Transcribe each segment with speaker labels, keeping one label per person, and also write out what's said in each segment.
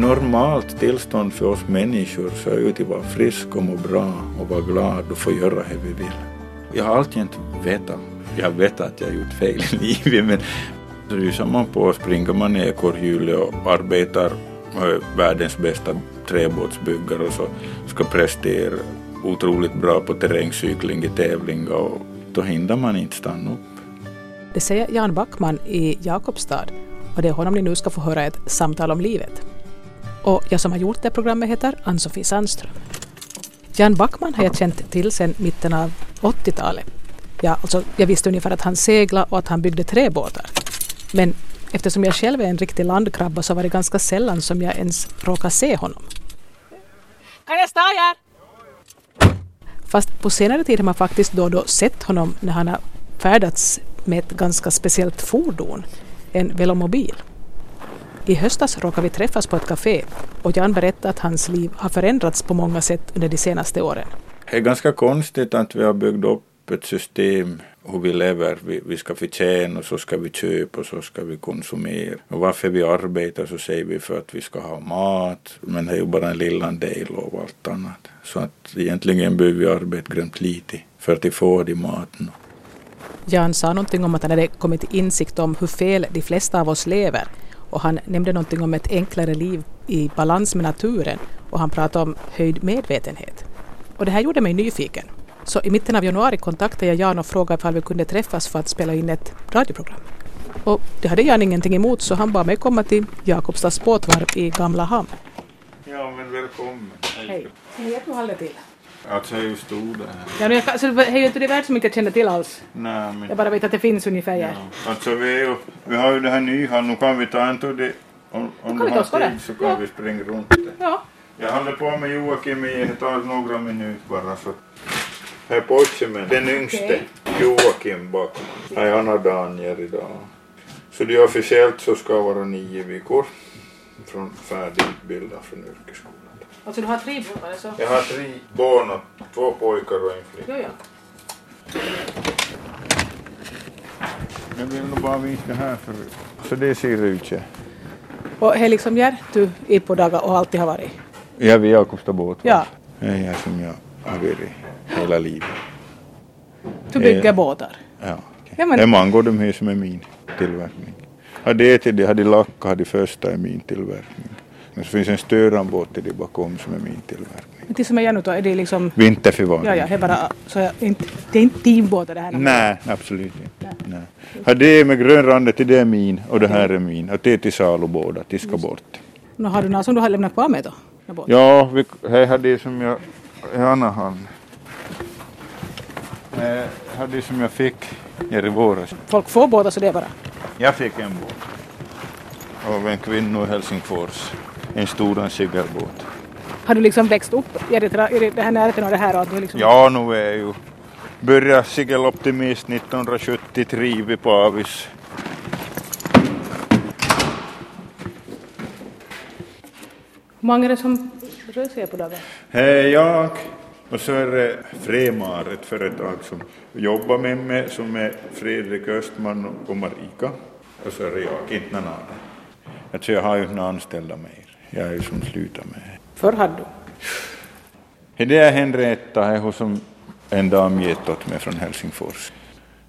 Speaker 1: normalt tillstånd för oss människor så är ju att vara frisk och må bra och vara glad och få göra det vi vill. Jag har alltid vetat, jag vet att jag har gjort fel i livet men det är ju man på, springer man i ekorrhjulet och arbetar och världens bästa träbåtsbyggare och så ska prestera otroligt bra på terrängcykling i tävling och då hinner man inte stanna upp.
Speaker 2: Det säger Jan Backman i Jakobstad och det är honom ni nu ska få höra ett samtal om livet. Och jag som har gjort det programmet heter Ann-Sofie Sandström. Jan Backman har jag känt till sedan mitten av 80-talet. Ja, alltså, jag visste ungefär att han seglade och att han byggde träbåtar. Men eftersom jag själv är en riktig landkrabba så var det ganska sällan som jag ens råkade se honom. Kan jag stå här? Fast på senare tid har man faktiskt då och då sett honom när han har färdats med ett ganska speciellt fordon, en velomobil. I höstas råkade vi träffas på ett café och Jan berättade att hans liv har förändrats på många sätt under de senaste åren.
Speaker 1: Det är ganska konstigt att vi har byggt upp ett system hur vi lever. Vi, vi ska förtjäna och så ska vi köpa och så ska vi konsumera. Och varför vi arbetar så säger vi för att vi ska ha mat. Men det är ju bara en liten del av allt annat. Så att egentligen behöver vi arbeta grymt lite för att få de maten.
Speaker 2: Jan sa någonting om att han hade kommit till insikt om hur fel de flesta av oss lever och han nämnde någonting om ett enklare liv i balans med naturen och han pratade om höjd medvetenhet. Och det här gjorde mig nyfiken. Så i mitten av januari kontaktade jag Jan och frågade ifall vi kunde träffas för att spela in ett radioprogram. Och det hade Jan ingenting emot så han bad mig komma till Jakobstads båtvarv i Gamla hamn.
Speaker 1: Ja men välkommen.
Speaker 2: Hej. Hej, jag håller till.
Speaker 1: Alltså jag stod där.
Speaker 2: Ja, nu, jag, alltså, det är ju inte det värld som inte jag känner till alls.
Speaker 1: Nej men.
Speaker 2: Jag bara vet att det finns ungefär. Ja.
Speaker 1: Alltså vi, är ju, vi har ju det här nya, nu kan vi ta en det. Om, om du har
Speaker 2: på
Speaker 1: tid så kan
Speaker 2: Ja.
Speaker 1: vi springa runt det.
Speaker 2: ja.
Speaker 1: Jag håller på med Joakim i tar några minuter bara så. Här pojken den yngste, Joakim bakom. Nej, han har Daniel idag. Så det officiellt så ska vara nio veckor från färdigutbildad från yrkesskolan.
Speaker 2: Alltså du har tre båtar så?
Speaker 1: Jag har tre barn, och två pojkar och en flicka.
Speaker 2: Ja, ja.
Speaker 1: Jag vill nog bara visa här förut. Så det ser ut ja.
Speaker 2: Och det är liksom du är på dagar och alltid har varit?
Speaker 1: Jag är vid Jakobstad båt.
Speaker 2: Ja.
Speaker 1: Det är jag som jag har varit hela livet.
Speaker 2: Du bygger
Speaker 1: Eh,
Speaker 2: båtar?
Speaker 1: Ja.
Speaker 2: Ja, men-
Speaker 1: Det är av de här som är min tillverkning. Har det till det, har de lacka, har de första är min tillverkning. Men så finns en störanbåt till det bakom som är min tillverkning.
Speaker 2: Men det som är Janne då, är det liksom...
Speaker 1: Vinterförvaring.
Speaker 2: Ja, ja, det är bara... Så jag, inte, det är inte teambåtar det här?
Speaker 1: Nej, absolut inte. Nej. Har det med grönrandet det är min och det här är min. Och det är till salu båda, de ska bort.
Speaker 2: Nu har du några som du har lämnat kvar med då?
Speaker 1: Ja, vi, här har det som jag, i andra hand. Här har det som jag fick här i våras.
Speaker 2: Folk får båtar så det är bara...
Speaker 1: Jag fick en båt. Av en kvinna i Helsingfors. En stor segelbåt.
Speaker 2: Har du liksom växt upp i det, i det, här närheten av det här att du liksom...
Speaker 1: Ja, nu är jag ju började segeloptimist 1973 vid Pavis.
Speaker 2: Hur många är det som rör sig på dagar?
Speaker 1: Här är jag och så är det Fremar, ett företag som jobbar med mig som är Fredrik Östman och Marika. Och så är det jag, inte någon annan. Alltså jag har ju inte anställda mer. Jag ju som slutar med.
Speaker 2: Förr hade du.
Speaker 1: Det är Henrietta, är hon som en dam gett åt mig från Helsingfors.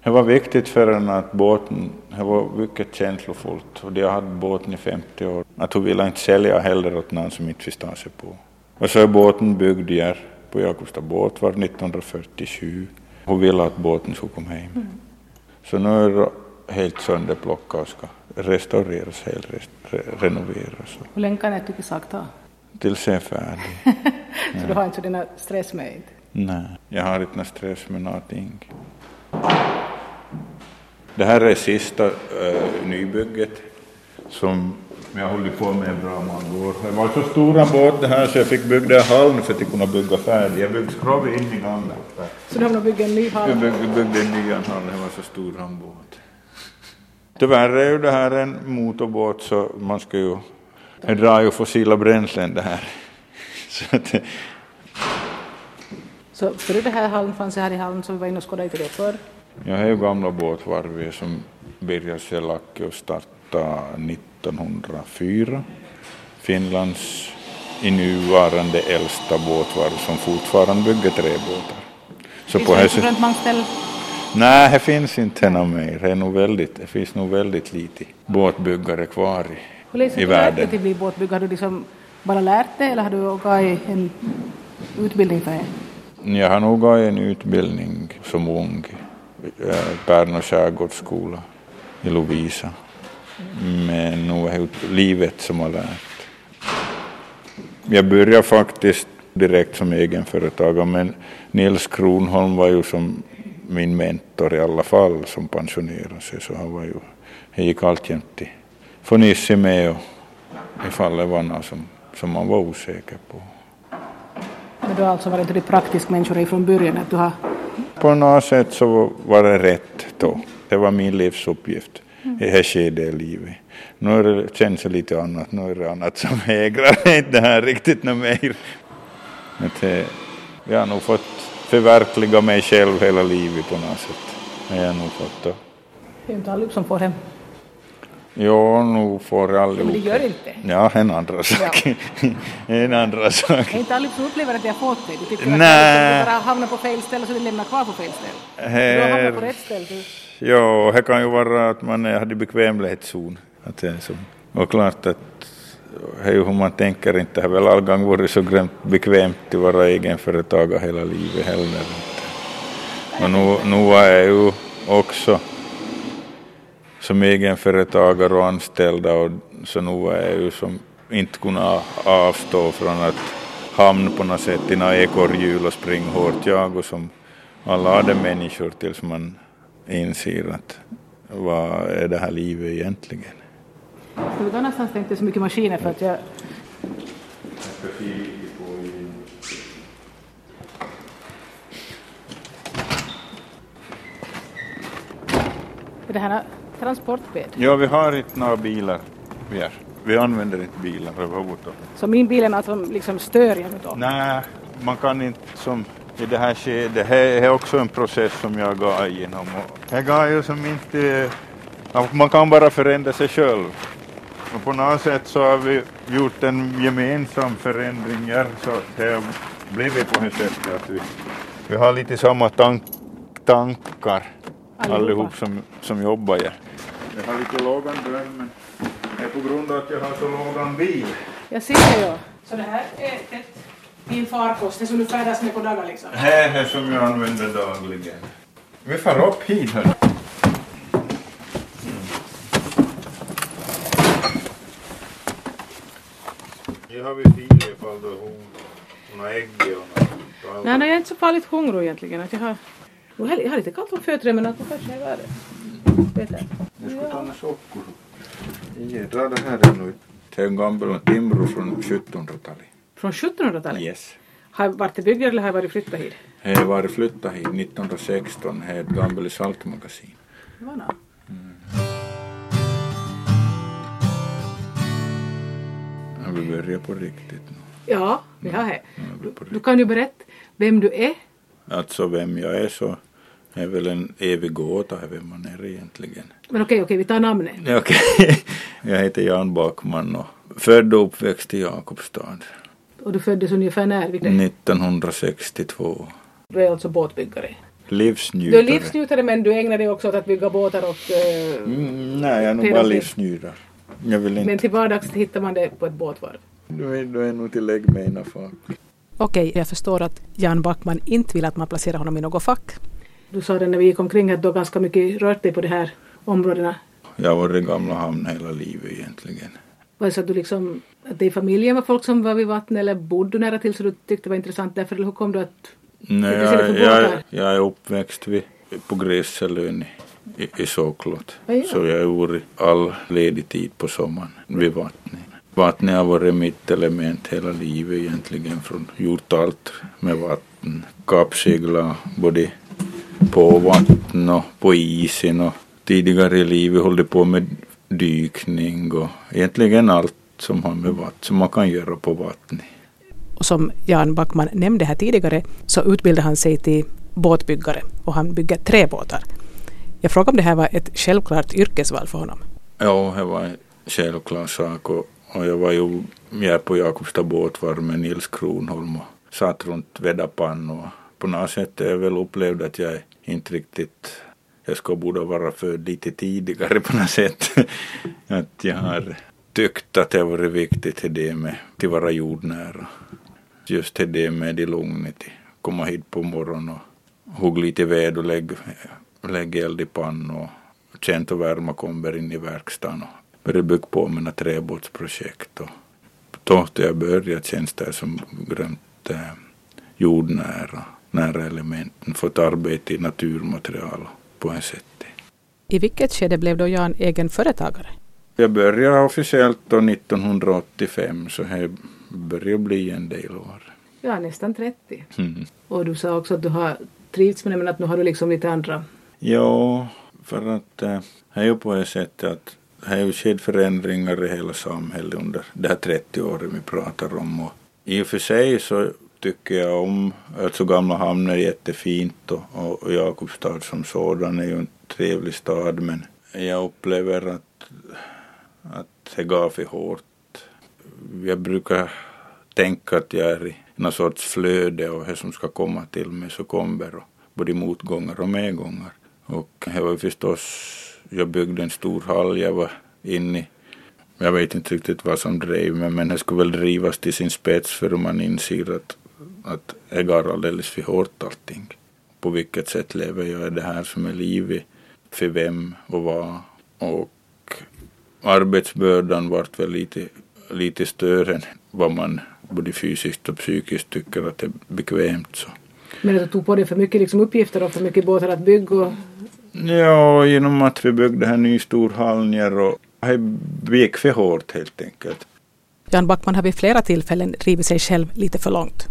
Speaker 1: Det var viktigt för henne att båten, det var mycket känslofullt och de haft båten i 50 år. Att hon ville inte sälja heller åt någon som inte förstår sig på. Och så är båten byggd här på Jakobstad båtvarv 1947. Hon ville att båten skulle komma hem. Så nu är helt sönderplockat och ska restaureras, helt re, renoveras
Speaker 2: Hur länge kan ett tycke sak ta?
Speaker 1: tills jag är färdig.
Speaker 2: Så du har inte här stress med inte?
Speaker 1: Nej, jag har inte någon stress med någonting. Det här är sista uh, nybygget som jag har hållit på med bra många år. Det var så stora båt det här så jag fick bygga halm för att kunna bygga färdigt. Jag byggde skrov in i gamla.
Speaker 2: Så du har byggt en ny
Speaker 1: Jag
Speaker 2: hall?
Speaker 1: byggde, byggde en ny hall, det var så stor en båt. Tyvärr är ju det här en motorbåt så man ska ju, det drar ju fossila bränslen det här. Så att,
Speaker 2: Så före det här hallen fanns det här i hallen så vi var inne och skådade till det förr.
Speaker 1: Jag har ju gamla båtvarvet som Birger Selacki och startade 1904. Finlands i nuvarande äldsta båtvarv som fortfarande bygger träbåtar.
Speaker 2: Så finns på det Bröntmansställ?
Speaker 1: Nej, det finns inte något mer. Det, är nog väldigt, det finns nog väldigt lite båtbyggare kvar i, i världen. Hur
Speaker 2: till att bli båtbyggare? Har du liksom bara lärt dig eller har du gått en utbildning för det?
Speaker 1: Jag har nog gått en utbildning som ung. Eh, Pärnu skärgårdsskola i Lovisa. Men nog är det livet som har lärt. Jag började faktiskt direkt som egenföretagare men Nils Kronholm var ju som min mentor i alla fall som pensionerade sig så han var ju, han gick alltjämt till Fonissi med och ifall det var något som, som man var osäker på.
Speaker 2: Men du har alltså varit en praktisk människa från början? Att du har...
Speaker 1: På något sätt så var det rätt då. Det var min livsuppgift i det här skedet i livet. Nu är det, känns det lite annat, nu är det annat som ägrar inte här riktigt något mer. Men jag har nog fått förverkliga mig själv hela livet på något sätt. Jag har nog fått
Speaker 2: det. Är inte allihop som får hem.
Speaker 1: Jo, nog får allihop.
Speaker 2: Men det gör inte?
Speaker 1: Ja, en andra sak. Ja. en andra sak.
Speaker 2: Inte som upplever att har fått det. De tycker Nej. att de bara hamnar på fel ställe så de lämnar kvar på fel ställe. Här... Du har hamnat på rätt ställe.
Speaker 1: Jo, det kan ju vara att man i bekvämlighetszon. Att det är så. Och klart att är ju hur man tänker inte har väl all gång varit så grämt bekvämt att vara egenföretagare hela livet heller. Och nu, nu är jag ju också som egenföretagare och anställda och så nu är jag ju som inte kunna avstå från att hamna på något sätt i några ekorrhjul och springa hårt jag och som alla andra människor tills man inser att vad är det här livet egentligen?
Speaker 2: Vi gå någonstans tänkte så mycket maskiner för att jag... Är det här transportbed?
Speaker 1: Ja, vi har inte några bilar mer. Vi använder inte bilar överhuvudtaget.
Speaker 2: Så min bil är alltså liksom stör jag då?
Speaker 1: Nej, man kan inte som i det här skedet. Det här är också en process som jag går igenom. Det går ju som inte... Man kan bara förändra sig själv. Och på något sätt så har vi gjort en gemensam förändring här så det har blivit på det sättet att vi, vi har lite samma tank, tankar allihop som, som jobbar här. Jag har lite lågan dröm men det är på grund av att jag har så lågan bil.
Speaker 2: Jag ser det ja. Så det här är ett, din farkost, det som du färdas med på dagar liksom? Det
Speaker 1: är som jag använder dagligen. Vi far upp hit hörni. Nu har vi filer ifall du har några ägg och något.
Speaker 2: Nej, nej, jag är inte så farligt hungrig egentligen. Att jag, har, jag har lite kallt om fötterna men att det kanske är värre.
Speaker 1: Vet jag. Jag ska ta en socker. Ja, det här är är en gammal Timbro från 1700-talet.
Speaker 2: Från 1700-talet?
Speaker 1: Yes.
Speaker 2: Har varit det byggd eller har varit flyttat hit?
Speaker 1: Det har varit flyttat hit 1916. Det är ett gammalt saltmagasin.
Speaker 2: Det var något.
Speaker 1: vi börjar på riktigt nu.
Speaker 2: Ja, vi har det. Du, kan ju berätta vem du är.
Speaker 1: Alltså vem jag är så är väl en evig gåta vem man är egentligen.
Speaker 2: Men okej, okej, vi tar namnet.
Speaker 1: Okej. Jag heter Jan Backman och född och uppväxt i Jakobstad.
Speaker 2: Och du föddes ungefär när?
Speaker 1: 1962.
Speaker 2: Du är alltså båtbyggare?
Speaker 1: Livsnjutare.
Speaker 2: Du är livsnjutare men du ägnar dig också åt att bygga båtar och...
Speaker 1: Uh, mm, nej, jag är nog bara livsnjutare. Jag vill inte.
Speaker 2: Men till vardags hittar man det på ett båtvarv?
Speaker 1: Du är, du är nog till lägg med ena fack.
Speaker 2: Okej, jag förstår att Jan Backman inte vill att man placerar honom i något fack. Du sa det när vi gick omkring att du har ganska mycket rört dig på de här områdena.
Speaker 1: Jag har varit i Gamla hamn hela livet egentligen.
Speaker 2: Var det så att du liksom, att det i familjen var folk som var vid vattnet eller bodde du nära till så du tyckte det var intressant därför eller hur kom du att
Speaker 1: Nej, jag, jag, jag är uppväxt vid, på Grässelön i, i Såklot. Ja, ja. Så jag varit all ledig tid på sommaren vid vattnet. Vattnet har varit mitt element hela livet egentligen. Från, gjort allt med vatten. Kappsegla både på vatten och på isen och tidigare i livet hållit på med dykning och egentligen allt som har med vatten, som man kan göra på vattnet. Och
Speaker 2: som Jan Backman nämnde här tidigare så utbildade han sig till båtbyggare och han bygger träbåtar. Jag frågade om det här var ett självklart yrkesval för honom.
Speaker 1: Ja, det var en självklar sak och, och jag var ju med på Jakobstad båtvarv med Nils Kronholm och satt runt Vedapan och på något sätt är jag väl upplevd att jag inte riktigt jag ska borde vara född lite tidigare på något sätt. att jag har tyckt att det har varit viktigt det med att vara jordnära. Just det med det lugnet, komma hit på morgonen och hugga lite ved och lägga lägg eld i pannan och känt och värma kommer in i verkstaden och börja bygga på mina träbåtsprojekt. Och då jag började känns det som grönt eh, jordnära, nära elementen, fått arbeta i naturmaterial på ett sätt.
Speaker 2: I vilket skede blev då Jan egen företagare?
Speaker 1: Jag började officiellt då 1985 så det börjar bli en del år.
Speaker 2: Ja, nästan 30. Mm. Och du sa också att du har trivts med det men att nu har du liksom lite andra
Speaker 1: Ja, för att eh, äh, det är ju på det sättet att det har ju skett förändringar i hela samhället under de här 30 åren vi pratar om. Och I och för sig så tycker jag om, alltså Gamla hamn är jättefint och, och, och Jakobstad som sådan är ju en trevlig stad men jag upplever att, att det gav för hårt. Jag brukar tänka att jag är i någon sorts flöde och det som ska komma till mig så kommer och både motgångar och medgångar. Och det var förstås, jag byggde en stor hall, jag var inne i jag vet inte riktigt vad som drev mig men det skulle väl drivas till sin spets för man inser att, att jag går alldeles för hårt allting. På vilket sätt lever jag det här som är livet? För vem och vad? Och arbetsbördan vart väl lite, lite större än vad man både fysiskt och psykiskt tycker att det är bekvämt. Så.
Speaker 2: Men att du tog på dig för mycket liksom uppgifter och för mycket båtar att bygga? Och...
Speaker 1: Ja, genom att vi byggde en ny stor hall och det gick för hårt helt enkelt.
Speaker 2: Jan Backman har vid flera tillfällen drivit sig själv lite för långt.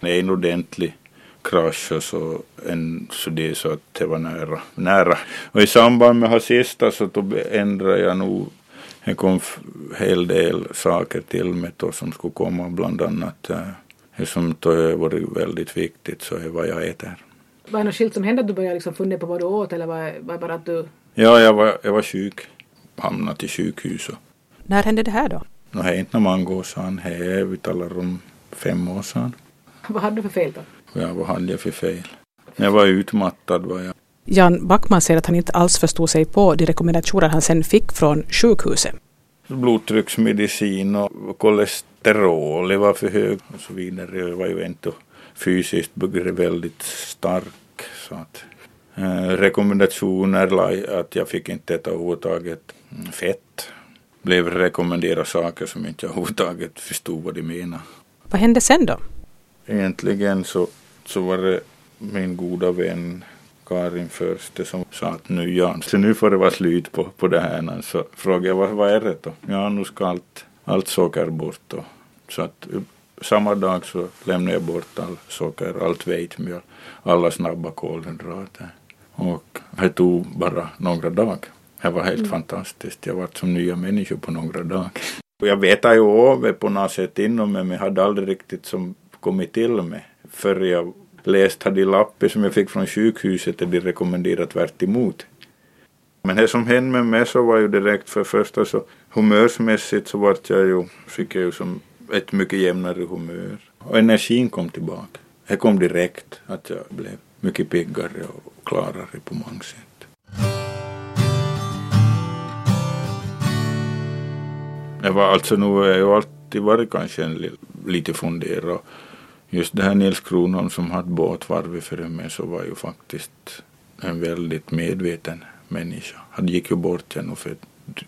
Speaker 1: En ordentlig krasch och så, en, så det så att det var nära. nära. Och i samband med det sista så ändrade jag nog det kom en hel del saker till mig då som skulle komma bland annat eh, det som då varit väldigt viktigt så är vad jag äter.
Speaker 2: Var det något skilt som hände att du började liksom fundera på vad du åt eller var det bara att du...
Speaker 1: Ja, jag var, jag var sjuk. Hamnade i sjukhus.
Speaker 2: När hände det här då?
Speaker 1: Nå, det är inte många år sedan. Här, vi talar om fem år sedan.
Speaker 2: Vad hade du för fel då?
Speaker 1: Ja, vad hade jag för fel? Jag var utmattad var jag.
Speaker 2: Jan Backman säger att han inte alls förstod sig på de rekommendationer han sen fick från sjukhuset.
Speaker 1: Blodtrycksmedicin och kolesterol var för hög och så vidare. Jag var ju inte fysiskt väldigt stark. Så att, eh, rekommendationer att jag fick inte äta överhuvudtaget fett. Blev rekommenderade saker som inte jag överhuvudtaget förstod vad de menade.
Speaker 2: Vad hände sen då?
Speaker 1: Egentligen så, så var det min goda vän Karin Förste som sa att nu Jan, så nu får det vara slut på, på det här. Så frågade jag vad, vad är det då? Ja, nu ska allt, allt socker bort då. Så att samma dag så lämnade jag bort all socker, allt vetemjöl, alla snabba kolhydrater. Och det tog bara några dagar. Det var helt mm. fantastiskt. Jag var som nya människor på några dagar. Jag vet ju över på något sätt inom mig men jag hade aldrig riktigt som kommit till mig förrän jag läst hade lappen som jag fick från sjukhuset där de rekommenderat tvärt emot. Men det som hände med mig så var ju direkt för första så humörsmässigt så vart jag ju, fick jag ju som ett mycket jämnare humör. Och energin kom tillbaka. Det kom direkt att jag blev mycket piggare och klarare på många sätt. Jag var alltså nu, jag alltid varit kanske en lite funderad just det här Nils Kronholm som hade båtvarvet före mig så var ju faktiskt en väldigt medveten människa. Han gick ju bort nu för ett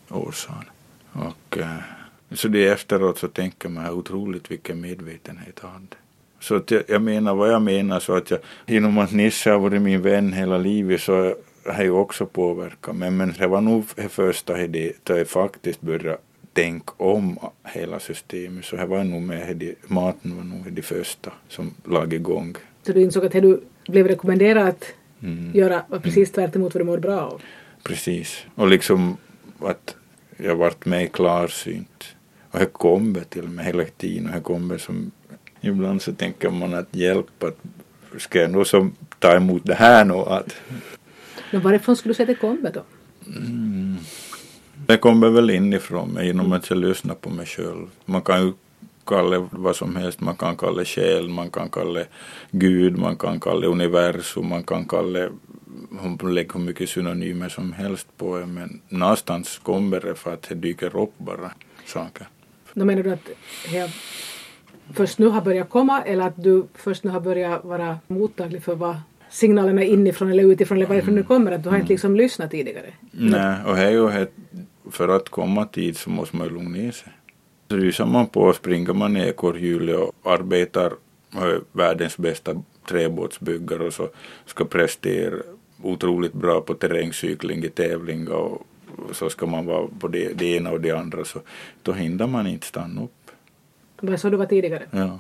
Speaker 1: år sedan. Och, eh, så det efteråt så tänker man otroligt vilken medvetenhet han hade. Så att jag, jag, menar vad jag menar så att jag, genom att Nisse har varit min vän hela livet så har jag också påverkat mig. Men det var nog det första det, då jag faktiskt började tänk om hela systemet. Så det var nog med maten var nog det första som lag igång.
Speaker 2: Så du insåg att det du blev rekommenderad att mm. göra var precis mm. tvärt emot vad du mår bra av?
Speaker 1: Precis. Och liksom att jag vart mer klarsynt. Och det kommer till mig hela tiden. Och det kommer som ibland så tänker man att hjälp att ska jag nog som ta emot det här nu att
Speaker 2: Men varifrån skulle du säga det kommer då?
Speaker 1: Mm. Det kommer väl inifrån mig genom att jag lyssnar på mig själv. Man kan ju kalla vad som helst. Man kan kalla själ, man kan kalla Gud, man kan kalla universum, man kan kalla lägger hur mycket synonymer som helst på det men någonstans kommer det för att det dyker upp bara saker.
Speaker 2: Då menar du att det först nu har börjat komma eller att du först nu har börjat vara mottaglig för vad signalerna inifrån eller utifrån eller varifrån det kommer, att du har inte liksom lyssnat tidigare?
Speaker 1: Nej, och här är ju för att komma dit så måste man ju lugna ner sig. Rusar man på springer man ekorrhjulet och arbetar och är världens bästa träbåtsbyggare och så ska prestera otroligt bra på terrängcykling i tävling och så ska man vara på det, det ena och det andra så då hinner man inte stanna upp.
Speaker 2: Det var så du var tidigare?
Speaker 1: Ja.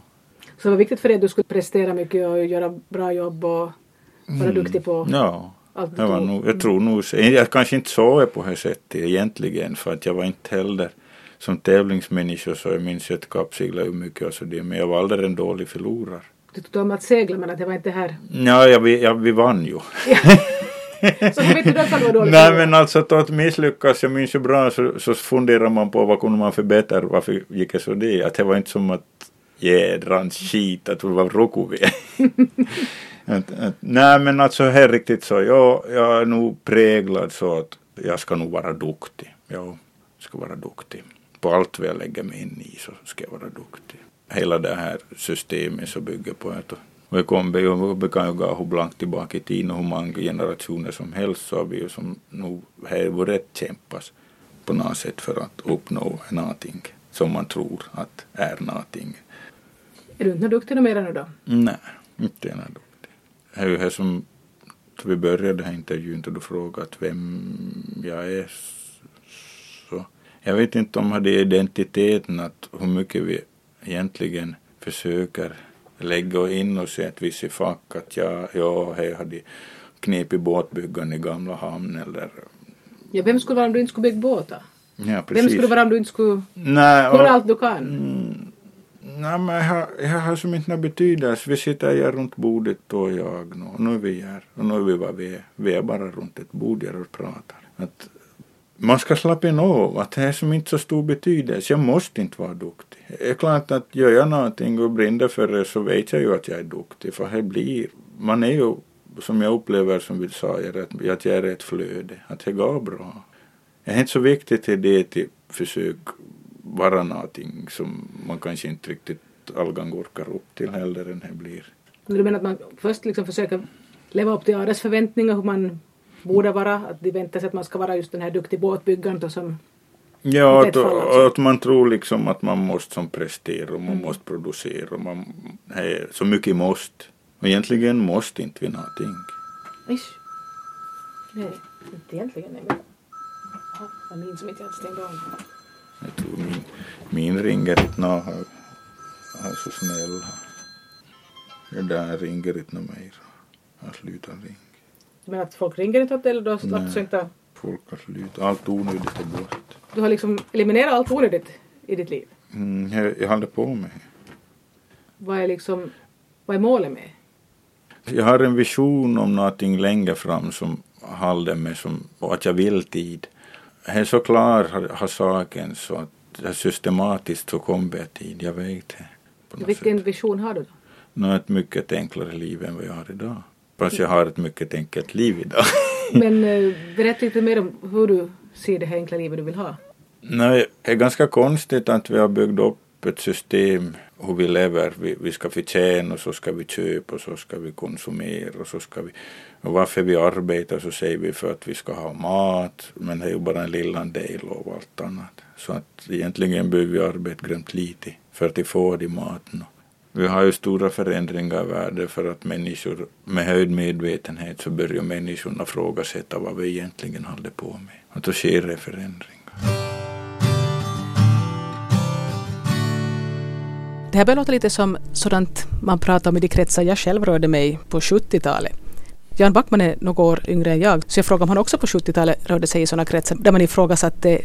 Speaker 2: Så det var viktigt för dig att du skulle prestera mycket och göra bra jobb och vara mm. duktig på
Speaker 1: ja. allt det var nog, Jag tror nog, jag kanske inte såg det på det sättet egentligen för att jag var inte heller som tävlingsmänniska så jag minns att kappsegla ju mycket och så det men jag var aldrig en dålig förlorare.
Speaker 2: Du tyckte om att segla men att det var inte här?
Speaker 1: Ja, jag, jag, vi vann ju.
Speaker 2: Så vet du att du var dålig?
Speaker 1: Nej men alltså att misslyckas, jag minns ju bra så, så funderar man på vad kunde man förbättra, varför gick det så det? Att det var inte som att jädrans skit att det var Rokovi. nej men alltså här riktigt så, jag, jag är nog präglad så att jag ska nog vara duktig. Jag ska vara duktig. På allt vad jag lägger mig in i så ska jag vara duktig. Hela det här systemet så bygger på att vi kommer ju, vi kan ju gå hur blankt tillbaka i tiden och hur många generationer som helst så har vi ju som nog har varit kämpas på något sätt för att uppnå någonting som man tror att är någonting.
Speaker 2: Är du inte duktig mer nu då?
Speaker 1: Nej, inte är duktig. Det är ju här som vi började den här intervjun och du frågade vem jag är. Så jag vet inte om det är identiteten att hur mycket vi egentligen försöker lägga in oss i ett visst fack att ja, ja, jag hade knepig båtbyggande i gamla hamn eller
Speaker 2: Ja, vem skulle vara om du inte skulle bygga båtar?
Speaker 1: Ja,
Speaker 2: precis. Vem skulle vara om du inte skulle
Speaker 1: Nej,
Speaker 2: kunna allt du kan?
Speaker 1: Mm, nej, men jag har, jag har som inte någon betydelse. Vi sitter här runt bordet och jag nu. Och nu är vi här. Och nu är vi vad vi är. Vi är bara runt ett bord här och pratar. Att man ska slappna av. Att det är som inte så stor betydelse. Jag måste inte vara duktig. Det är klart att gör jag någonting och brinner för det så vet jag ju att jag är duktig. För det blir, man är ju som jag upplever som vi sa, att jag är ett flöde. Att det går bra. Det är inte så viktigt i det till försök vara någonting som man kanske inte riktigt allgång orkar upp till heller än det blir.
Speaker 2: Du menar att man först liksom försöker leva upp till andras förväntningar hur man borde vara? Att de väntar sig att man ska vara just den här duktig båtbyggaren som
Speaker 1: Ja, att, alltså. att man tror liksom att man måste som prestera och man mm. måste producera och man, hej, så mycket måste. Och egentligen måste inte vi någonting.
Speaker 2: Isch. Nej, inte egentligen. Nej, men... Jaha, var min som inte hade stängt av.
Speaker 1: Jag tror min, min ringer inte nå. Han är så snäll. Det där ringer inte mer. Han slutar ringa.
Speaker 2: Men att folk ringer inte åt eller då att inte
Speaker 1: Folk har slutat. Allt onödigt är bort.
Speaker 2: Du har liksom eliminerat allt onödigt i ditt liv?
Speaker 1: Mm, jag, jag håller på med.
Speaker 2: Vad är liksom, vad är målet med?
Speaker 1: Jag har en vision om någonting längre fram som håller mig som, och att jag vill tid. Jag är så klar har, har saken så att jag systematiskt så kommer jag tid, jag vet det.
Speaker 2: Vilken sätt. vision har du då?
Speaker 1: Nå, ett mycket enklare liv än vad jag har idag. Fast jag har ett mycket enkelt liv idag.
Speaker 2: Men eh, berätta lite mer om hur du ser det här enkla livet du vill ha.
Speaker 1: Nej, det är ganska konstigt att vi har byggt upp ett system hur vi lever. Vi, vi ska förtjäna och så ska vi köpa och så ska vi konsumera och så ska vi... Och varför vi arbetar så säger vi för att vi ska ha mat men det är ju bara en liten del av allt annat. Så att egentligen behöver vi arbeta grymt lite för att få de maten. Vi har ju stora förändringar i världen för att människor med höjd medvetenhet så börjar människorna frågasätta vad vi egentligen håller på med. Och då sker det förändringar.
Speaker 2: Det här börjar låta lite som sådant man pratar om i de kretsar jag själv rörde mig på 70-talet. Jan Backman är några år yngre än jag, så jag frågade om han också på 70-talet rörde sig i sådana kretsar där man ifrågasatte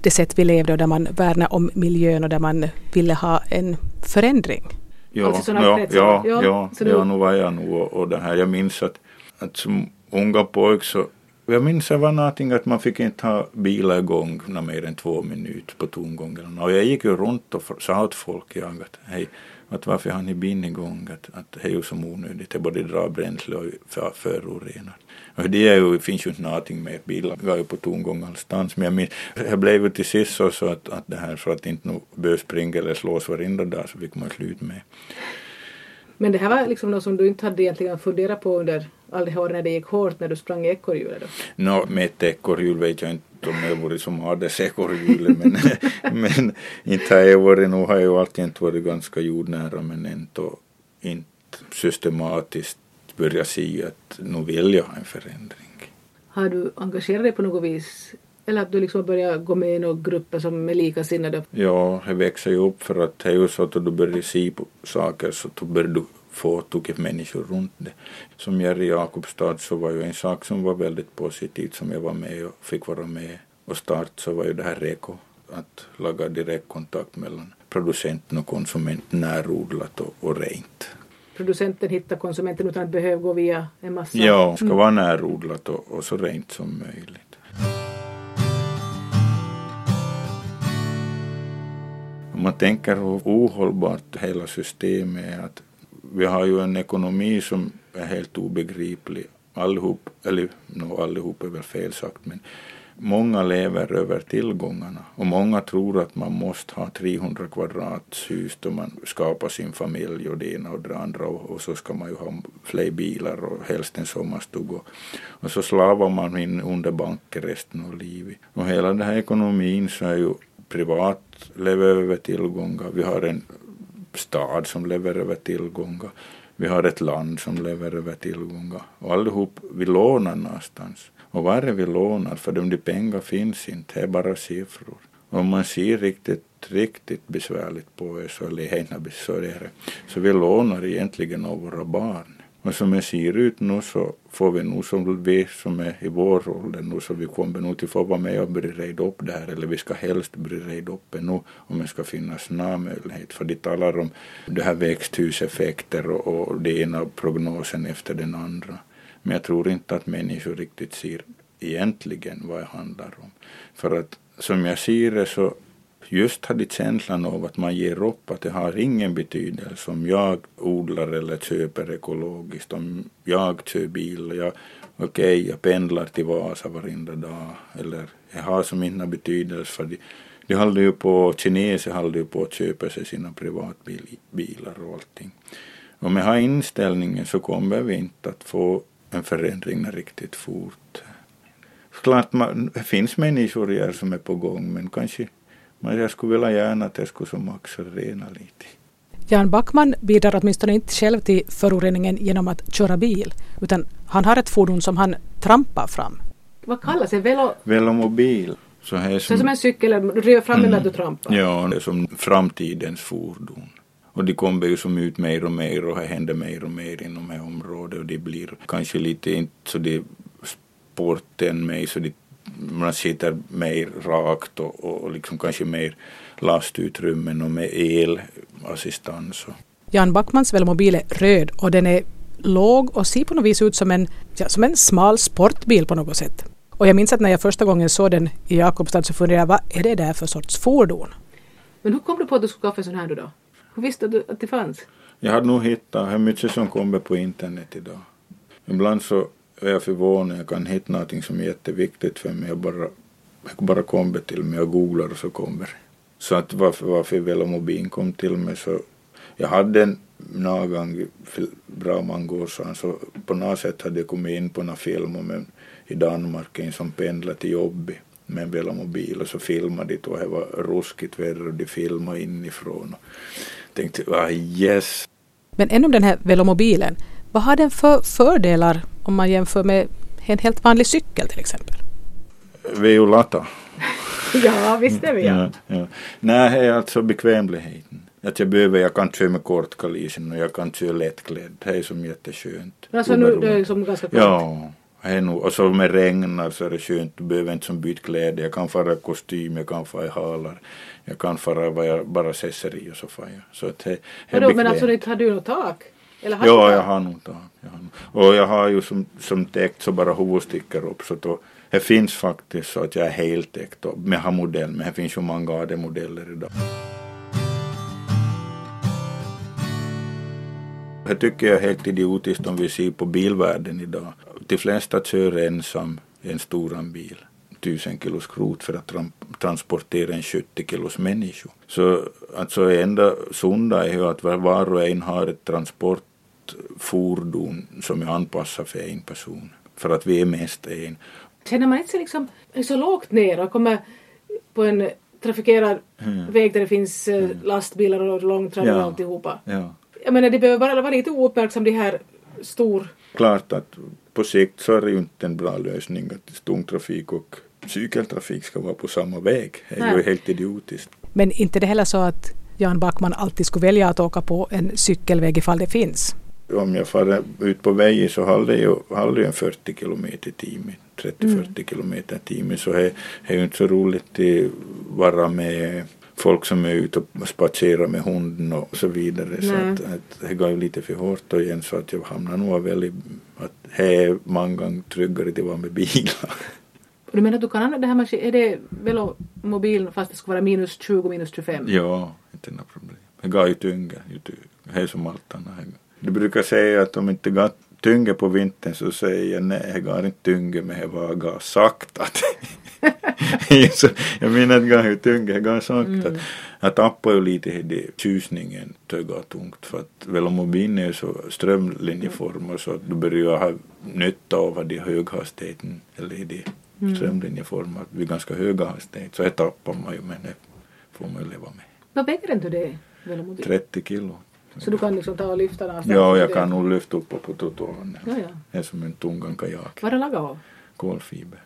Speaker 2: det sätt vi levde och där man värnade om miljön och där man ville ha en förändring.
Speaker 1: Ja, alltså ja, ja, ja, ja, ja, nu var jag nog och, och det här. Jag minns att, att som unga pojk så Jag minns det var någonting att man fick inte ha bilar igång mer än två minuter på tomgången. Och jag gick ju runt och sa åt folk jag att hej, att varför har ni bilen igång? Att, att det är ju som onödigt, det både drar bränsle och för, förorenar. Och det är ju, finns ju inte någonting med, bilar går ju på tomgång allstans. Men jag, minns, jag blev ju till sist så, så att, att det här för att inte behöva springa eller slås varenda dag så fick man slut med.
Speaker 2: Men det här var liksom något som du inte hade egentligen funderat på under det här när det gick hårt när du sprang i ekorrhjulet då?
Speaker 1: Nå, med ett ekorrhjul vet jag inte om jag varit som hades ekorrhjulet men, men inte har jag varit, nog har jag alltid varit ganska jordnära men inte, inte systematiskt börjat se att nu vill jag ha en förändring.
Speaker 2: Har du engagerat dig på något vis eller att du liksom börjar gå med i några grupper som är likasinnade?
Speaker 1: Ja, det växer ju upp för att det är ju så att du börjar se på saker så då börjar du få människor runt det. Som jag i Jakobstad så var ju en sak som var väldigt positivt som jag var med och fick vara med och starta så var ju det här REKO, att laga direktkontakt mellan producenten och konsumenten närodlat och, och rent.
Speaker 2: Producenten hittar konsumenten utan att behöva gå via en massa...
Speaker 1: Ja, det ska mm. vara närodlat och, och så rent som möjligt. Om man tänker hur ohållbart hela systemet är att vi har ju en ekonomi som är helt obegriplig. Allihop, eller no, allihop är väl fel sagt, men många lever över tillgångarna och många tror att man måste ha 300 kvadrathus då man skapar sin familj och det ena och det andra och, och så ska man ju ha fler bilar och helst en sommarstuga. Och så slavar man in under banken resten av livet. Och hela den här ekonomin så är ju privat lever över tillgångar. Vi har en stad som lever över tillgångar. Vi har ett land som lever över tillgångar. Och allihop, vi lånar någonstans. Och var är vi lånar? För de pengar finns inte, det är bara siffror. Om man ser riktigt, riktigt besvärligt på det så, eller så, är det, så vi lånar egentligen av våra barn. Och som jag ser ut nu så får vi nog som vi som är i vår ålder nu så vi kommer nog till få vara med och börja reda upp det här eller vi ska helst börja reda upp det nu om det ska finnas någon möjlighet för de talar om det här växthuseffekter och, och det ena prognosen efter den andra. Men jag tror inte att människor riktigt ser egentligen vad det handlar om. För att som jag ser det så just hade känslan av att man ger upp, att det har ingen betydelse om jag odlar eller köper ekologiskt, om jag kör bil, jag, okej, okay, jag pendlar till Vasa varenda dag, eller jag har som inte betydelse för de, de håller ju på, kineser håller ju på att köpa sig sina privatbilar och allting. Om jag har inställningen så kommer vi inte att få en förändring riktigt fort. Klart man, det finns människor som är på gång men kanske men jag skulle vilja gärna att det skulle som accelerera lite.
Speaker 2: Jan Backman bidrar åtminstone inte själv till föroreningen genom att köra bil, utan han har ett fordon som han trampar fram. Vad kallas det? Velo...
Speaker 1: Velomobil. Så här som,
Speaker 2: så som en cykel, du driver fram mm, eller du trampar?
Speaker 1: Ja, det är som framtidens fordon. Och de kommer ju som ut mer och mer och det händer mer och mer inom det här området och det blir kanske lite inte så det sporten med så de man sitter mer rakt och, och liksom kanske mer lastutrymmen och med elassistans.
Speaker 2: Jan Backmans velmobil är röd och den är låg och ser på något vis ut som en, ja, som en smal sportbil på något sätt. Och jag minns att när jag första gången såg den i Jakobstad så funderade jag vad är det där för sorts fordon? Men hur kom du på att du skulle skaffa en sån här då? Hur visste du att det fanns?
Speaker 1: Jag hade nog hittat hur mycket som kommer på internet idag. Ibland så är jag förvånad. Jag kan hitta någonting som är jätteviktigt för mig. Jag bara, jag bara kommer till mig och googlar och så kommer Så att varför, varför Velomobin kom till mig så jag hade en någon bra många år sedan så på något sätt hade jag kommit in på några filmer om i Danmark en som pendlade till jobbet med en velomobil och så filmade de och det var ruskigt väder och de filmade inifrån. Och tänkte ah, yes.
Speaker 2: Men ännu den här velomobilen, vad har den för fördelar om man jämför med en helt vanlig cykel till exempel?
Speaker 1: Vi är ju lata.
Speaker 2: ja, visst är vi ja.
Speaker 1: ja, ja. Nej, det är alltså bekvämligheten. Att jag behöver, jag kan köra med kortkalisen och jag kan köra lättklädd. Det är som jätteskönt.
Speaker 2: Alltså nu, det är som ganska kallt?
Speaker 1: Ja. Nu, och så med regn så är det skönt, du behöver inte som byta kläder. Jag kan fara i kostym, jag kan fara i halar, jag kan fara vad jag bara sätter i och så far jag. Så att det,
Speaker 2: det Vadå, men alltså inte har du något tak? Eller har
Speaker 1: Ja, jag har nog tagit. Jag har nog. Och jag har ju som, som täckt så bara huvudet sticker upp. Så då, det finns faktiskt så att jag är helt täckt upp. Men jag har modell, men det finns ju många AD-modeller idag. Jag tycker jag är helt idiotiskt om vi ser på bilvärlden idag. De flesta kör ensam en stor bil. Tusen kilo skrot för att transportera en 70 kilos människa. Så alltså enda sunda är ju att var- och en har ett transportfordon som är anpassat för en person. För att vi är mest en.
Speaker 2: Känner man inte sig liksom så lågt ner och kommer på en trafikerad väg där det finns eh, lastbilar och långtradare och
Speaker 1: Ja.
Speaker 2: alltihopa.
Speaker 1: Ja.
Speaker 2: Jag menar, det behöver bara vara lite ouppmärksam de här stor...
Speaker 1: Klart att på sikt så är det ju inte en bra lösning att tungtrafik och cykeltrafik ska vara på samma väg. Det är ju
Speaker 2: Nej.
Speaker 1: helt idiotiskt.
Speaker 2: Men inte det heller så att Jan Backman alltid skulle välja att åka på en cykelväg ifall det finns.
Speaker 1: Om jag far ut på vägen så håller ju, håller en 40 kilometer i timmen. 30-40 kilometer i timmen. Så det är ju inte så roligt att vara med folk som är ute och spacerar med hunden och så vidare. Så
Speaker 2: Nej.
Speaker 1: att, att det går ju lite för hårt då igen så att jag hamnar nog väl i att det är många gånger tryggare att vara med bilar.
Speaker 2: Du menar att du kan använda det här maskin... Är det velomobilen fast det ska vara minus 20, minus 25?
Speaker 1: Ja, inte några problem. Det går ju tyngre. Det är som allt annat. Du brukar säga att om inte går tyngre på vintern så säger jag nej, det går inte tyngre men det var går sakta. jag menar att det går ju tyngre, det går sakta. Jag tappar ju lite i det tjusningen töga tungt för att velomobilen är ju så strömlinjeformad så att du börjar ha nytta av de höghastigheten eller i de strömlinjeformad vid ganska höga hastigheter så det tappar man ju men det får man ju leva med.
Speaker 2: Vad väger inte det, velomobil?
Speaker 1: 30 kilo.
Speaker 2: Så du kan liksom ta och lyfta någonstans?
Speaker 1: Ja, jag kan nog lyfta upp på trottoaren.
Speaker 2: Ja, ja.
Speaker 1: Det är som en tungan kajak.
Speaker 2: Vad är det lagat av?
Speaker 1: Kolfiber.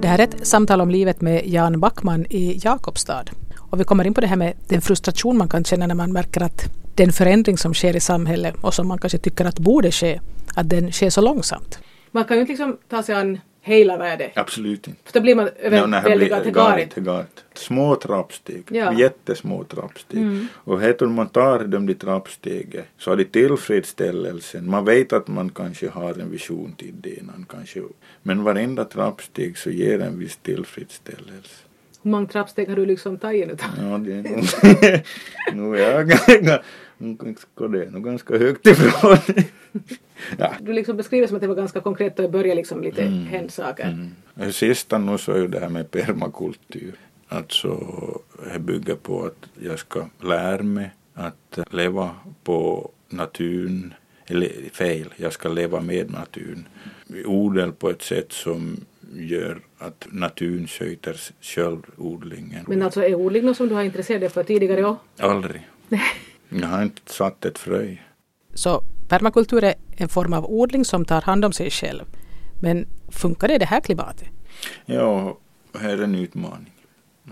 Speaker 2: Det här är ett samtal om livet med Jan Backman i Jakobstad. Och vi kommer in på det här med den frustration man kan känna när man märker att den förändring som sker i samhället och som man kanske tycker att borde ske, att den sker så långsamt. Man kan ju inte liksom ta sig an hela världen.
Speaker 1: Absolut inte.
Speaker 2: För då blir man
Speaker 1: Ja, nej,
Speaker 2: väldigt det
Speaker 1: galet. Små trappsteg,
Speaker 2: Ja.
Speaker 1: jättesmå trappsteg. Och här man tar de där trappstegen så har de tillfredsställelsen. Man vet att man kanske har en vision till det innan kanske. Men varenda trappsteg så ger en viss tillfredsställelse.
Speaker 2: Hur många trappsteg har du liksom tagit nu?
Speaker 1: Ja, det är nu är jag ganska... Det är nog ganska högt ifrån. ja.
Speaker 2: Du liksom beskriver som att det var ganska konkret och det började liksom lite hända saker.
Speaker 1: Mm. Sista nu så är ju det här med permakultur. Alltså, det bygger på att jag ska lära mig att leva på naturen, eller fel, jag ska leva med naturen. Odla på ett sätt som gör att naturen sköter själv odlingen.
Speaker 2: Men alltså är odling något som du har intresserat dig för tidigare också?
Speaker 1: Aldrig. Jag har inte satt ett frö.
Speaker 2: Så permakultur är en form av odling som tar hand om sig själv. Men funkar det i det här klimatet?
Speaker 1: Ja, här är en utmaning.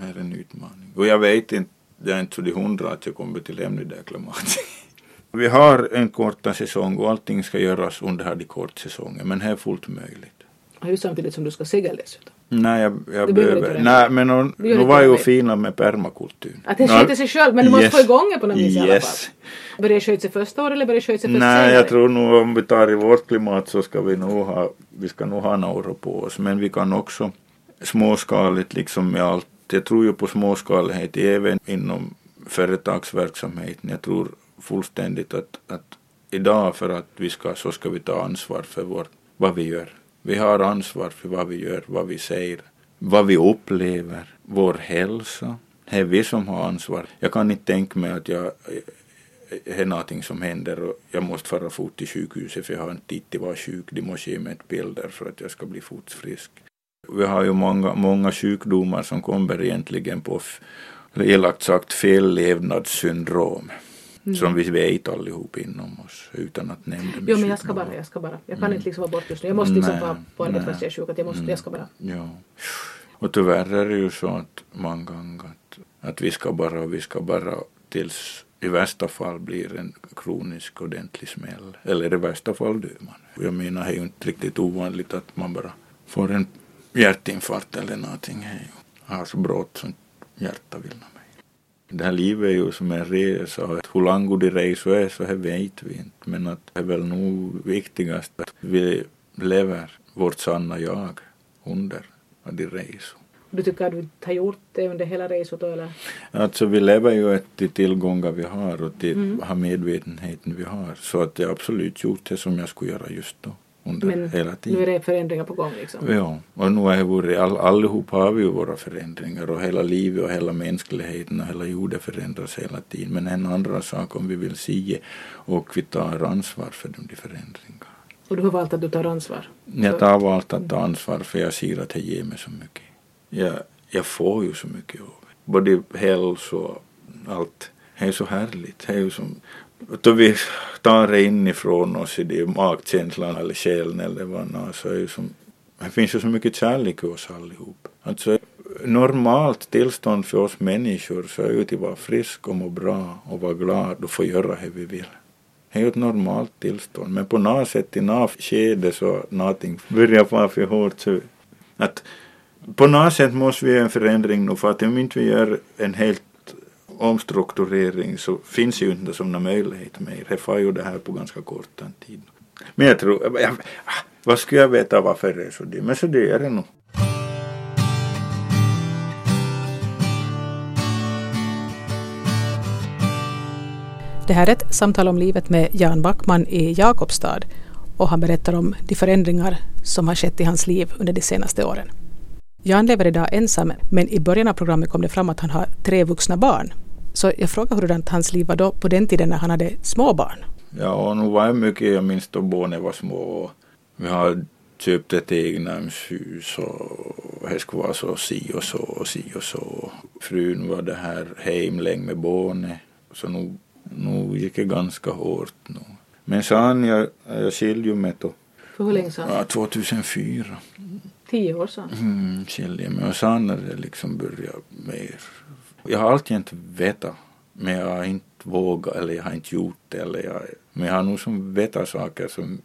Speaker 1: Här är en utmaning. Och jag vet inte, det är inte så de hundra att jag kommer till lämna det där klimatet. Vi har en korta säsong och allting ska göras under här de kortsäsongen, men det är fullt möjligt.
Speaker 2: Och samtidigt som du ska segla dessutom.
Speaker 1: Nej, jag, jag
Speaker 2: behöver.
Speaker 1: Nej, men
Speaker 2: gör
Speaker 1: nu var ju fina med permakultur.
Speaker 2: Att det sköter sig själv, men du måste
Speaker 1: yes.
Speaker 2: få igång det på något vis i alla fall.
Speaker 1: Yes.
Speaker 2: Börjar det sköta sig första året eller börjar det sköta sig först
Speaker 1: Nej,
Speaker 2: senare?
Speaker 1: jag tror nog om vi tar i vårt klimat så ska vi nog ha, vi ska nog ha några på oss. Men vi kan också småskaligt liksom med allt. Jag tror ju på småskalighet även inom företagsverksamheten. Jag tror fullständigt att, att idag för att vi ska, så ska vi ta ansvar för vår, vad vi gör. Vi har ansvar för vad vi gör, vad vi säger, vad vi upplever, vår hälsa. Det är vi som har ansvar. Jag kan inte tänka mig att jag det är någonting som händer och jag måste fara fort till sjukhuset för jag har inte tid till att vara sjuk. De måste ge mig ett bilder för att jag ska bli fort frisk. Vi har ju många, många sjukdomar som kommer egentligen på, elakt sagt, fellevnadssyndrom. Som vi vet allihop inom oss utan att nämna med
Speaker 2: Jo men jag ska bara, jag ska bara. Jag kan inte liksom vara borta just nu. Jag måste liksom vara på arbetet fast jag är sjuk. Att jag, måste, jag ska bara.
Speaker 1: Ja. Och tyvärr är det ju så att många gånger att, att vi ska bara och vi ska bara tills i värsta fall blir en kronisk ordentlig smäll. Eller i värsta fall dör man. Jag menar det är ju inte riktigt ovanligt att man bara får en hjärtinfarkt eller någonting. Ju- har så brått som hjärta vill mig. Det här livet är ju som en resa och hur lång din resa är så här vet vi inte. Men att det är väl nog viktigast att vi lever vårt sanna jag under de resor.
Speaker 2: Du tycker att du har gjort det under hela resan då eller?
Speaker 1: Alltså vi lever ju till tillgångar vi har och till mm. medvetenheten vi har. Så att jag absolut gjort det som jag skulle göra just då. Under
Speaker 2: Men
Speaker 1: hela tiden.
Speaker 2: nu är det förändringar på gång liksom?
Speaker 1: Ja, och nu har varit, all, allihop har vi ju våra förändringar och hela livet och hela mänskligheten och hela jorden förändras hela tiden. Men en andra sak om vi vill se och vi tar ansvar för de förändringarna.
Speaker 2: Och du har valt att du tar ansvar?
Speaker 1: Jag tar valt att ta ansvar för jag ser att det ger mig så mycket. Jag, jag får ju så mycket av det. Både hälsa och allt. Det är så härligt. Det är ju som, då vi tar det inifrån oss i det magkänslan eller själen eller vad det så är ju som, det finns ju så mycket kärlek i oss allihop. Alltså normalt tillstånd för oss människor så är ju att vara frisk och må bra och vara glad och få göra det vi vill. Det är ju ett normalt tillstånd men på något sätt i något skede så någonting börjar vara för hårt så att på något sätt måste vi göra en förändring nu för att om inte vi gör en helt omstrukturering så finns ju inte sådana möjligheter mer. Det får ju det här på ganska kort tid. Men jag tror, jag, ah, vad skulle jag veta varför det är så det Men så det är det nog.
Speaker 2: Det här är ett samtal om livet med Jan Backman i Jakobstad och han berättar om de förändringar som har skett i hans liv under de senaste åren. Jan lever idag ensam men i början av programmet kom det fram att han har tre vuxna barn. Så jag frågar hurdant hans liv var då på den tiden när han hade små barn.
Speaker 1: Ja, och nu var det mycket, jag minns då barnen var små. Vi har köpt ett egnahemshus och det skulle vara så si och så och si och så. Frun var det här hemläng med barnet. Så nu, nu gick det ganska hårt nu. Men sen jag, jag skilde mig då.
Speaker 2: För hur länge sedan?
Speaker 1: Ja, 2004.
Speaker 2: Tio år sedan?
Speaker 1: Mm, skilde mig och sen när det liksom började mer. Jag har alltid inte vetat men jag har inte vågat eller jag har inte gjort det eller jag, men jag har nog som vetat saker som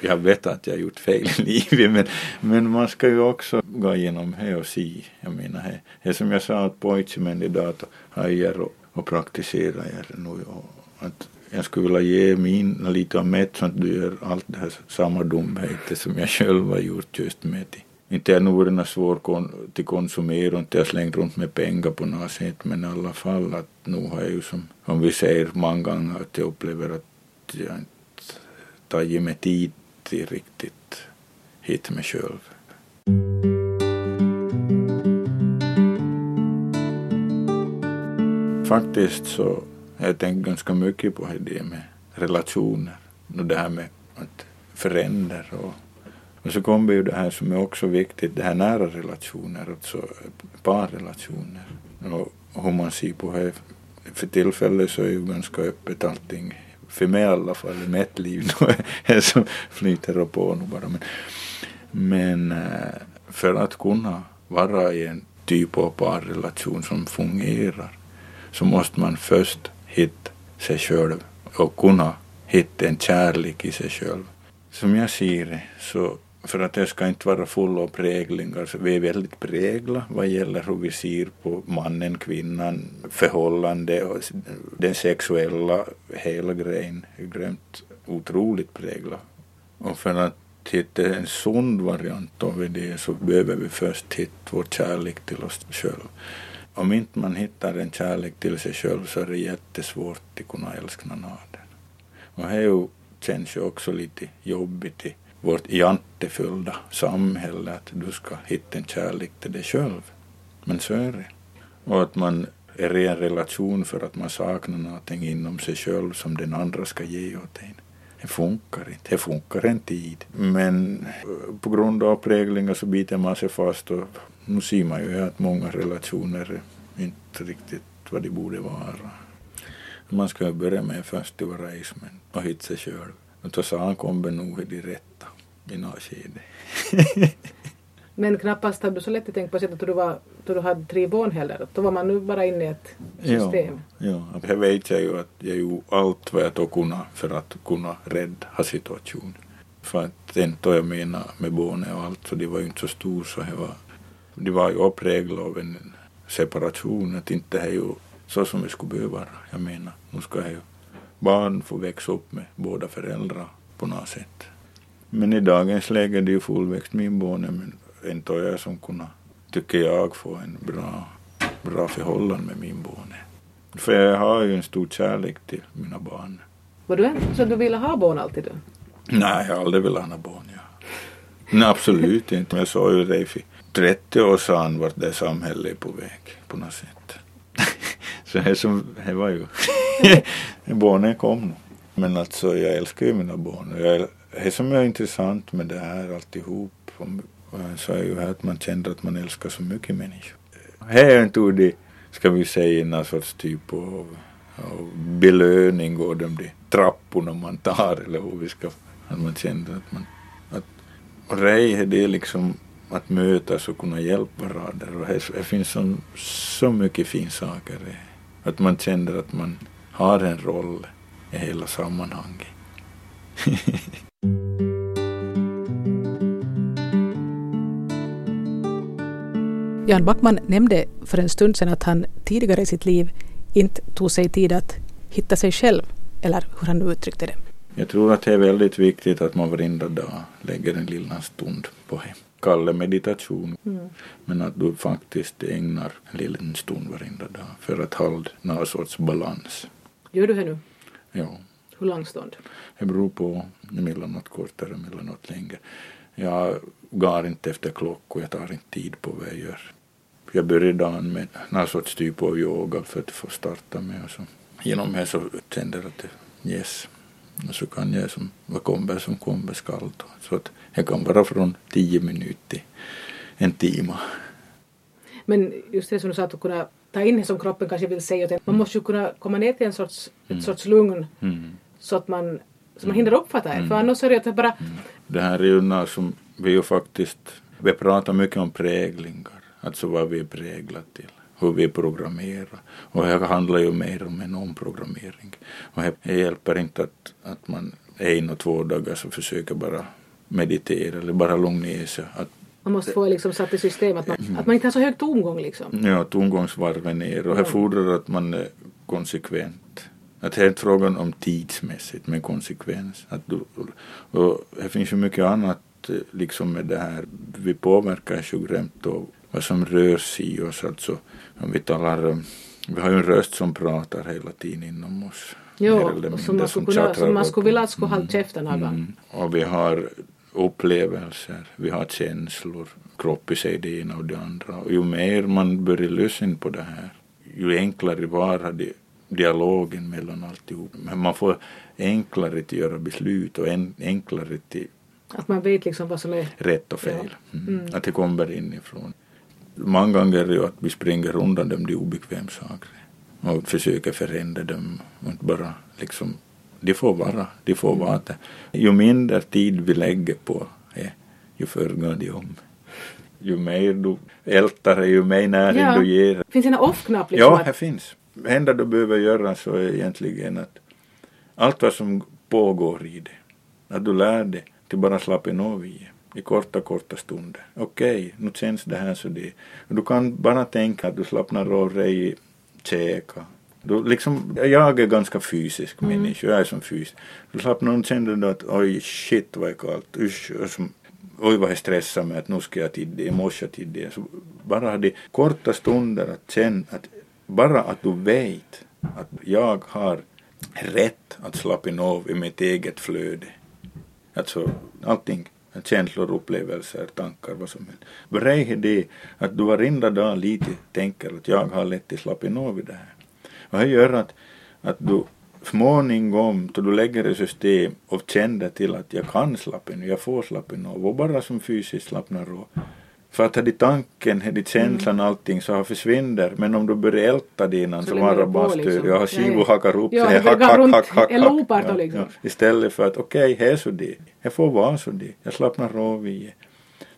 Speaker 1: jag vet att jag har gjort fel i livet men, men man ska ju också gå igenom det och se. Jag menar det, det som jag sa att pojkvännen idag att hajar och, och praktisera er nu och att jag skulle vilja ge min lite av mitt så att du gör allt det här samma dumheter som jag själv har gjort just med det. Inte är nog svår kon till konsumera och inte jag slängt runt med pengar på något sätt men i alla fall att nu har jag ju som, om vi säger många gånger att jag upplever att jag inte tagit mig tid till riktigt hit mig själv. Faktiskt så har jag tänkt ganska mycket på det med relationer och det här med att förändra och och så kommer ju det här som är också viktigt, det här nära relationer, alltså parrelationer. Och hur man ser på det. För tillfället så är ju ganska öppet allting. För mig i alla fall, i mitt liv, det som flyter på nu bara. Men, men eh, för att kunna vara i en typ av parrelation som fungerar så måste man först hitta sig själv och kunna hitta en kärlek i sig själv. Som jag ser det så för att det ska inte vara full av präglingar. Så vi är väldigt prägla vad gäller hur vi ser på mannen, kvinnan, förhållande och den sexuella hela grejen. Grymt otroligt prägla. Och för att hitta en sund variant av det så behöver vi först hitta vår kärlek till oss själva. Om inte man hittar en kärlek till sig själv så är det jättesvårt att kunna älska någon annan. Och det känns ju också lite jobbigt vårt jantefyllda samhälle att du ska hitta en kärlek till dig själv. Men så är det. Och att man är i en relation för att man saknar någonting inom sig själv som den andra ska ge åt en. Det funkar inte. Det funkar en tid. Men eh, på grund av präglingar så biter man sig fast och nu ser man ju att många relationer är inte riktigt vad de borde vara. Man ska börja med först att vara ismen och hitta sig själv. Och då sa han kommer nog i det rätta i något skede.
Speaker 2: Men knappast hade du så lätt att tänka på sättet att du, var, då du hade tre barn heller. Då var man nu bara inne i ett system.
Speaker 1: Ja, ja. vet jag ju att jag gjorde allt vad jag då kunde för att kunna rädda situationen. För att inte jag menar med barnen och allt så de var ju inte så stora så det var, de var ju uppräglade av en separation. Att inte det ju så som det skulle behöva vara. Jag menar, nu ska ju barn få växa upp med båda föräldrar på något sätt. Men i dagens läge är det ju fullväxt min bonne, men inte jag som kunna, tycker jag, få en bra, bra förhållande med min bonne. För jag har ju en stor kärlek till mina barn.
Speaker 2: Var du en så du ville ha barn alltid? Då?
Speaker 1: Nej, jag har aldrig velat ha barn. Ja. Nej, absolut inte. Jag sa ju det för 30 år sedan vart det samhället är på väg på något sätt. så det, som, det var ju... barnen kom nu. Men alltså jag älskar ju mina barn. Jag, det som är intressant med det här alltihop eh, så är ju att man känner att man älskar så mycket människor. Här är en det, ska vi säga, någon sorts typ av, av belöning och de där trapporna man tar eller hur vi ska, att man känner att man, att och det är liksom att mötas och kunna hjälpa varandra och det, det finns så, så mycket fin saker att man känner att man har en roll i hela sammanhanget.
Speaker 2: Jan Backman nämnde för en stund sedan att han tidigare i sitt liv inte tog sig tid att hitta sig själv, eller hur han nu uttryckte det.
Speaker 1: Jag tror att det är väldigt viktigt att man varenda dag lägger en liten stund på det. Kalla meditation. Mm. Men att du faktiskt ägnar en liten stund varenda dag för att hålla någon sorts balans.
Speaker 2: Gör du det nu?
Speaker 1: Ja.
Speaker 2: Hur lång stund?
Speaker 1: Det beror på, emellanåt kortare, emellanåt längre. Jag går inte efter klockor, jag tar inte tid på vad jag gör. Jag börjar dagen med någon sorts typ av yoga för att få starta med och så. Genom det så kände jag att yes, och så kan jag som vad kommer som kommer skall. Så att det kan vara från tio minuter till en timme.
Speaker 2: Men just det som du sa att kunna ta in det som kroppen kanske vill säga. Man måste ju kunna komma ner till en sorts, ett mm. sorts lugn mm. Så att man, så man hinner uppfatta det. Mm. För annars är det att bara... Mm.
Speaker 1: Det här är ju något som vi ju faktiskt, vi pratar mycket om präglingar, alltså vad vi är präglade till hur vi programmerar. Och det handlar ju mer om en omprogrammering. Och det hjälper inte att, att man en och två dagar så försöker bara meditera eller bara lugna ner sig. Att,
Speaker 2: man måste få liksom satt i system att man, mm. att man inte har så hög tomgång liksom.
Speaker 1: Ja, tomgångsvarvet ner och det fordrar att man är konsekvent. Att det är inte frågan om tidsmässigt men konsekvens. Att du, och det finns ju mycket annat eh, liksom med det här. Vi påverkas ju grymt av vad som rör sig i oss. Alltså om vi talar, vi har ju en röst som pratar hela tiden inom oss.
Speaker 2: Jo, som man, skulle kunna, som man skulle vilja att skulle hålla käften någon
Speaker 1: mm. Och vi har upplevelser, vi har känslor, kropp i sig det ena och det andra. Och ju mer man börjar lyssna på det här, ju enklare var det dialogen mellan alltihop. Men man får enklare att göra beslut och en, enklare till
Speaker 2: att man vet liksom vad som är
Speaker 1: rätt och fel. Ja. Mm. Mm. Att det kommer inifrån många gånger är det ju att vi springer undan de, de obekväma sakerna och försöker förändra dem och inte bara liksom de får vara, de får vara det. Ju mindre tid vi lägger på det, ju förr går de om. Ju mer du ältar ju mer näring ja. du ger.
Speaker 2: Finns det en off-knapp? Liksom
Speaker 1: ja, det finns. Enda du behöver göra så är egentligen att allt vad som pågår i det, att du lär dig till bara slappa av i i korta, korta stunder. Okej, okay, nu känns det här så det. Du kan bara tänka att du slappnar av dig i käka. Du, liksom, jag är ganska fysisk mm. människa, jag är som fysisk. Du slappnar och känner att oj shit vad är kallt, usch, som, oj vad jag stressar mig att nu ska jag till det, i morse till det. Så bara de korta stunder att känna att bara att du vet att jag har rätt att slappna av i mitt eget flöde. Alltså allting känslor, upplevelser, tankar, vad som helst. Brej är det att du varenda dag lite tänker att jag har lätt att slappna av i det här. Och det gör att, att du småningom, då du lägger ett system och känner till att jag kan slappna av, jag får slappna av och bara som fysiskt slappnar av för att hade tanken, hade känslan, mm. allting så har försvinner. Men om du börjar älta det innan så var det bara liksom. Jag har skivo hakar upp
Speaker 2: sig. Hack, hack, hack, hack, hack, ja, liksom. ja.
Speaker 1: Istället för att okej, okay, här är så det. Jag får vara så det. Jag slappnar av i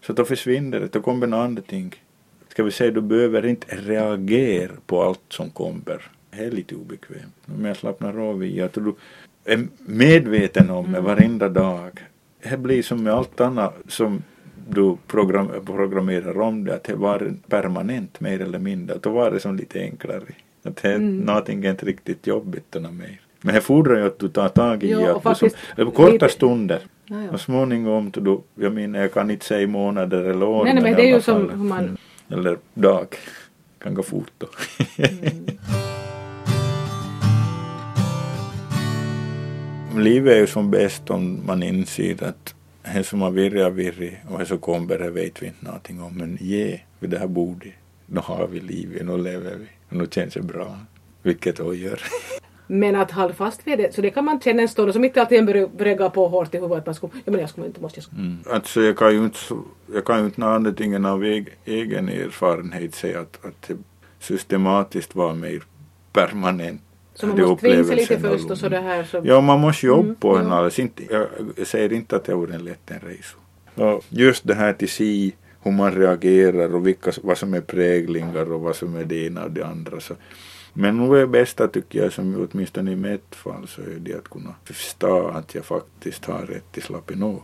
Speaker 1: Så då försvinner det. Då kommer en annan ting. Ska vi säga, du behöver inte reagera på allt som kommer. Det är lite obekvämt. Om jag slappnar av i att du är medveten om det mm. varenda dag. Det blir som med allt annat som du program, programmerar om det att det var permanent mer eller mindre, då var det som lite enklare. Att det, mm. någonting är inte riktigt jobbigt mer. Men det fordrar ju att du tar tag i
Speaker 2: Jo, och
Speaker 1: att du som,
Speaker 2: faktiskt
Speaker 1: korta
Speaker 2: lite-
Speaker 1: stunder.
Speaker 2: Ja, ja.
Speaker 1: Och småningom, du, jag menar jag kan inte säga månader eller år.
Speaker 2: Nej, nej, men det är ju som hur man-
Speaker 1: Mm. Eller dag. Kan gå fort då. Livet är ju som bäst om man inser att det som har virrat har virrat och det som kommer det vet vi inte någonting om. Men ge vid det här bordet, nu har vi livet, nu lever vi och nu känns det bra. Vilket det gör.
Speaker 2: Men att hålla fast vid det, så det kan man känna en stund som inte alltid börjar gå på hårt i huvudet att man skulle, ja men jag skulle inte, måste jag skulle.
Speaker 1: Mm. Alltså jag kan ju inte, jag kan ju inte annat av eg, egen erfarenhet säga att, att det systematiskt var mer permanent.
Speaker 2: Så man måste tvinga sig lite först och så det här så.
Speaker 1: Ja, man måste jobba
Speaker 2: Mm,
Speaker 1: på en alls. Inte, jag, säger inte att det vore en lätt en resa. Och just det här till se hur man reagerar och vilka, vad som är präglingar och vad som är det ena och det andra. Så. Men nu är det bästa tycker jag, som åtminstone i mitt fall, så är det att kunna förstå att jag faktiskt har rätt till Slapinov.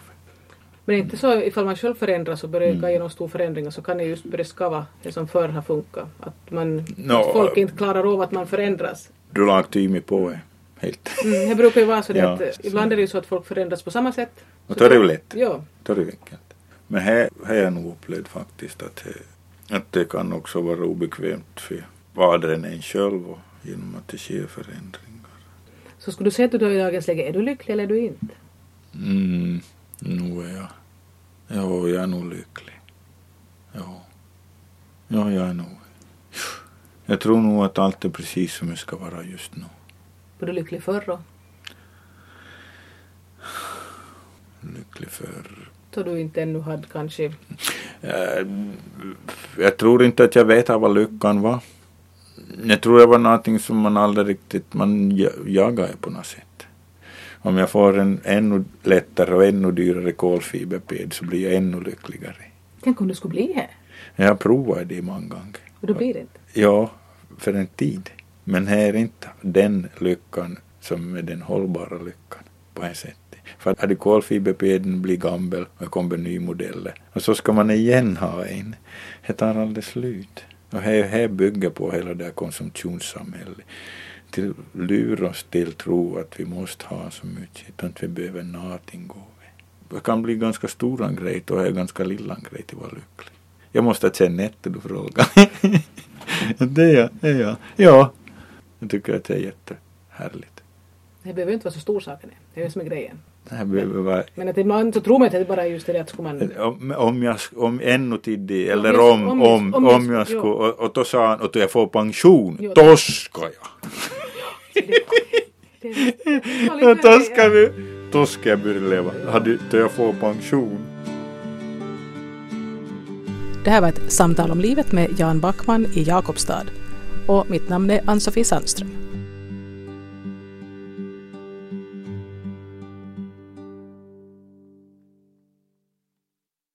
Speaker 2: Men inte så ifall man själv förändras och börjar
Speaker 1: Mm.
Speaker 2: gå igenom stora förändringar så kan det just börja skava det som förr har funkat. Att, man,
Speaker 1: Nå,
Speaker 2: att folk inte klarar av att man förändras.
Speaker 1: Du lagt tid mig på det, helt.
Speaker 2: Mm, det brukar ju vara så det
Speaker 1: Ja,
Speaker 2: att eh,
Speaker 1: så-
Speaker 2: ibland är det ju så att folk förändras på samma sätt.
Speaker 1: Och då är det
Speaker 2: då-
Speaker 1: ju lätt.
Speaker 2: Ja.
Speaker 1: Det är enkelt. Men här har jag nog upplevt faktiskt att det, att det kan också vara obekvämt för vadren en själv och genom att det sker förändringar.
Speaker 2: Så skulle du säga att du då i dagens läge, är du lycklig eller är du inte?
Speaker 1: Mm, nu är jag. Ja, jag är nog lycklig. Ja. Ja, jag är nog. Jag tror nog att allt är precis som det ska vara just nu.
Speaker 2: Var du lycklig förr då?
Speaker 1: Lycklig för
Speaker 2: Då du inte ännu hade kanske...
Speaker 1: Eh, Jag tror inte att jag vet vad lyckan var. Jag tror det var någonting som man aldrig riktigt man ja- jagar på något sätt. Om jag får en ännu lättare och ännu dyrare kolfiberped så blir jag ännu lyckligare.
Speaker 2: Tänk om du skulle bli här?
Speaker 1: Jag har provat det många gånger.
Speaker 2: Och då blir det inte.
Speaker 1: Ja, för en tid. Men här är inte den lyckan som är den hållbara lyckan på ett sätt. För hade kolfiberpeden blivit gammal och det kommer nya modeller och så ska man igen ha en. Det tar aldrig slut. Och här, här bygger på hela det här konsumtionssamhället. Till lura oss till tro att vi måste ha så mycket, utan att vi behöver någonting. Det kan bli ganska stora grej och är ganska lilla grej till att vara lycklig. Jag måste känna efter du frågar. det är jag, det är jag. Ja, jag tycker att det är jättehärligt.
Speaker 2: Det behöver inte vara så stor saken. Det är det som är grejen.
Speaker 1: Vara
Speaker 2: Men att ibland så tror man att det bara är just det att skulle man...
Speaker 1: om, om jag, om ännu tidigt, eller om,
Speaker 2: om
Speaker 1: om,
Speaker 2: jag-
Speaker 1: om,
Speaker 2: om jag-
Speaker 1: skulle, och, och då sa han att jag får pension,
Speaker 2: Jo.
Speaker 1: då ska jag.
Speaker 2: Det, det,
Speaker 1: Ja, då ska vi, då ska jag börja leva, Hade- då jag får pension.
Speaker 2: Det här var ett samtal om livet med Jan Backman i Jakobstad. Och mitt namn är Ann-Sofie Sandström.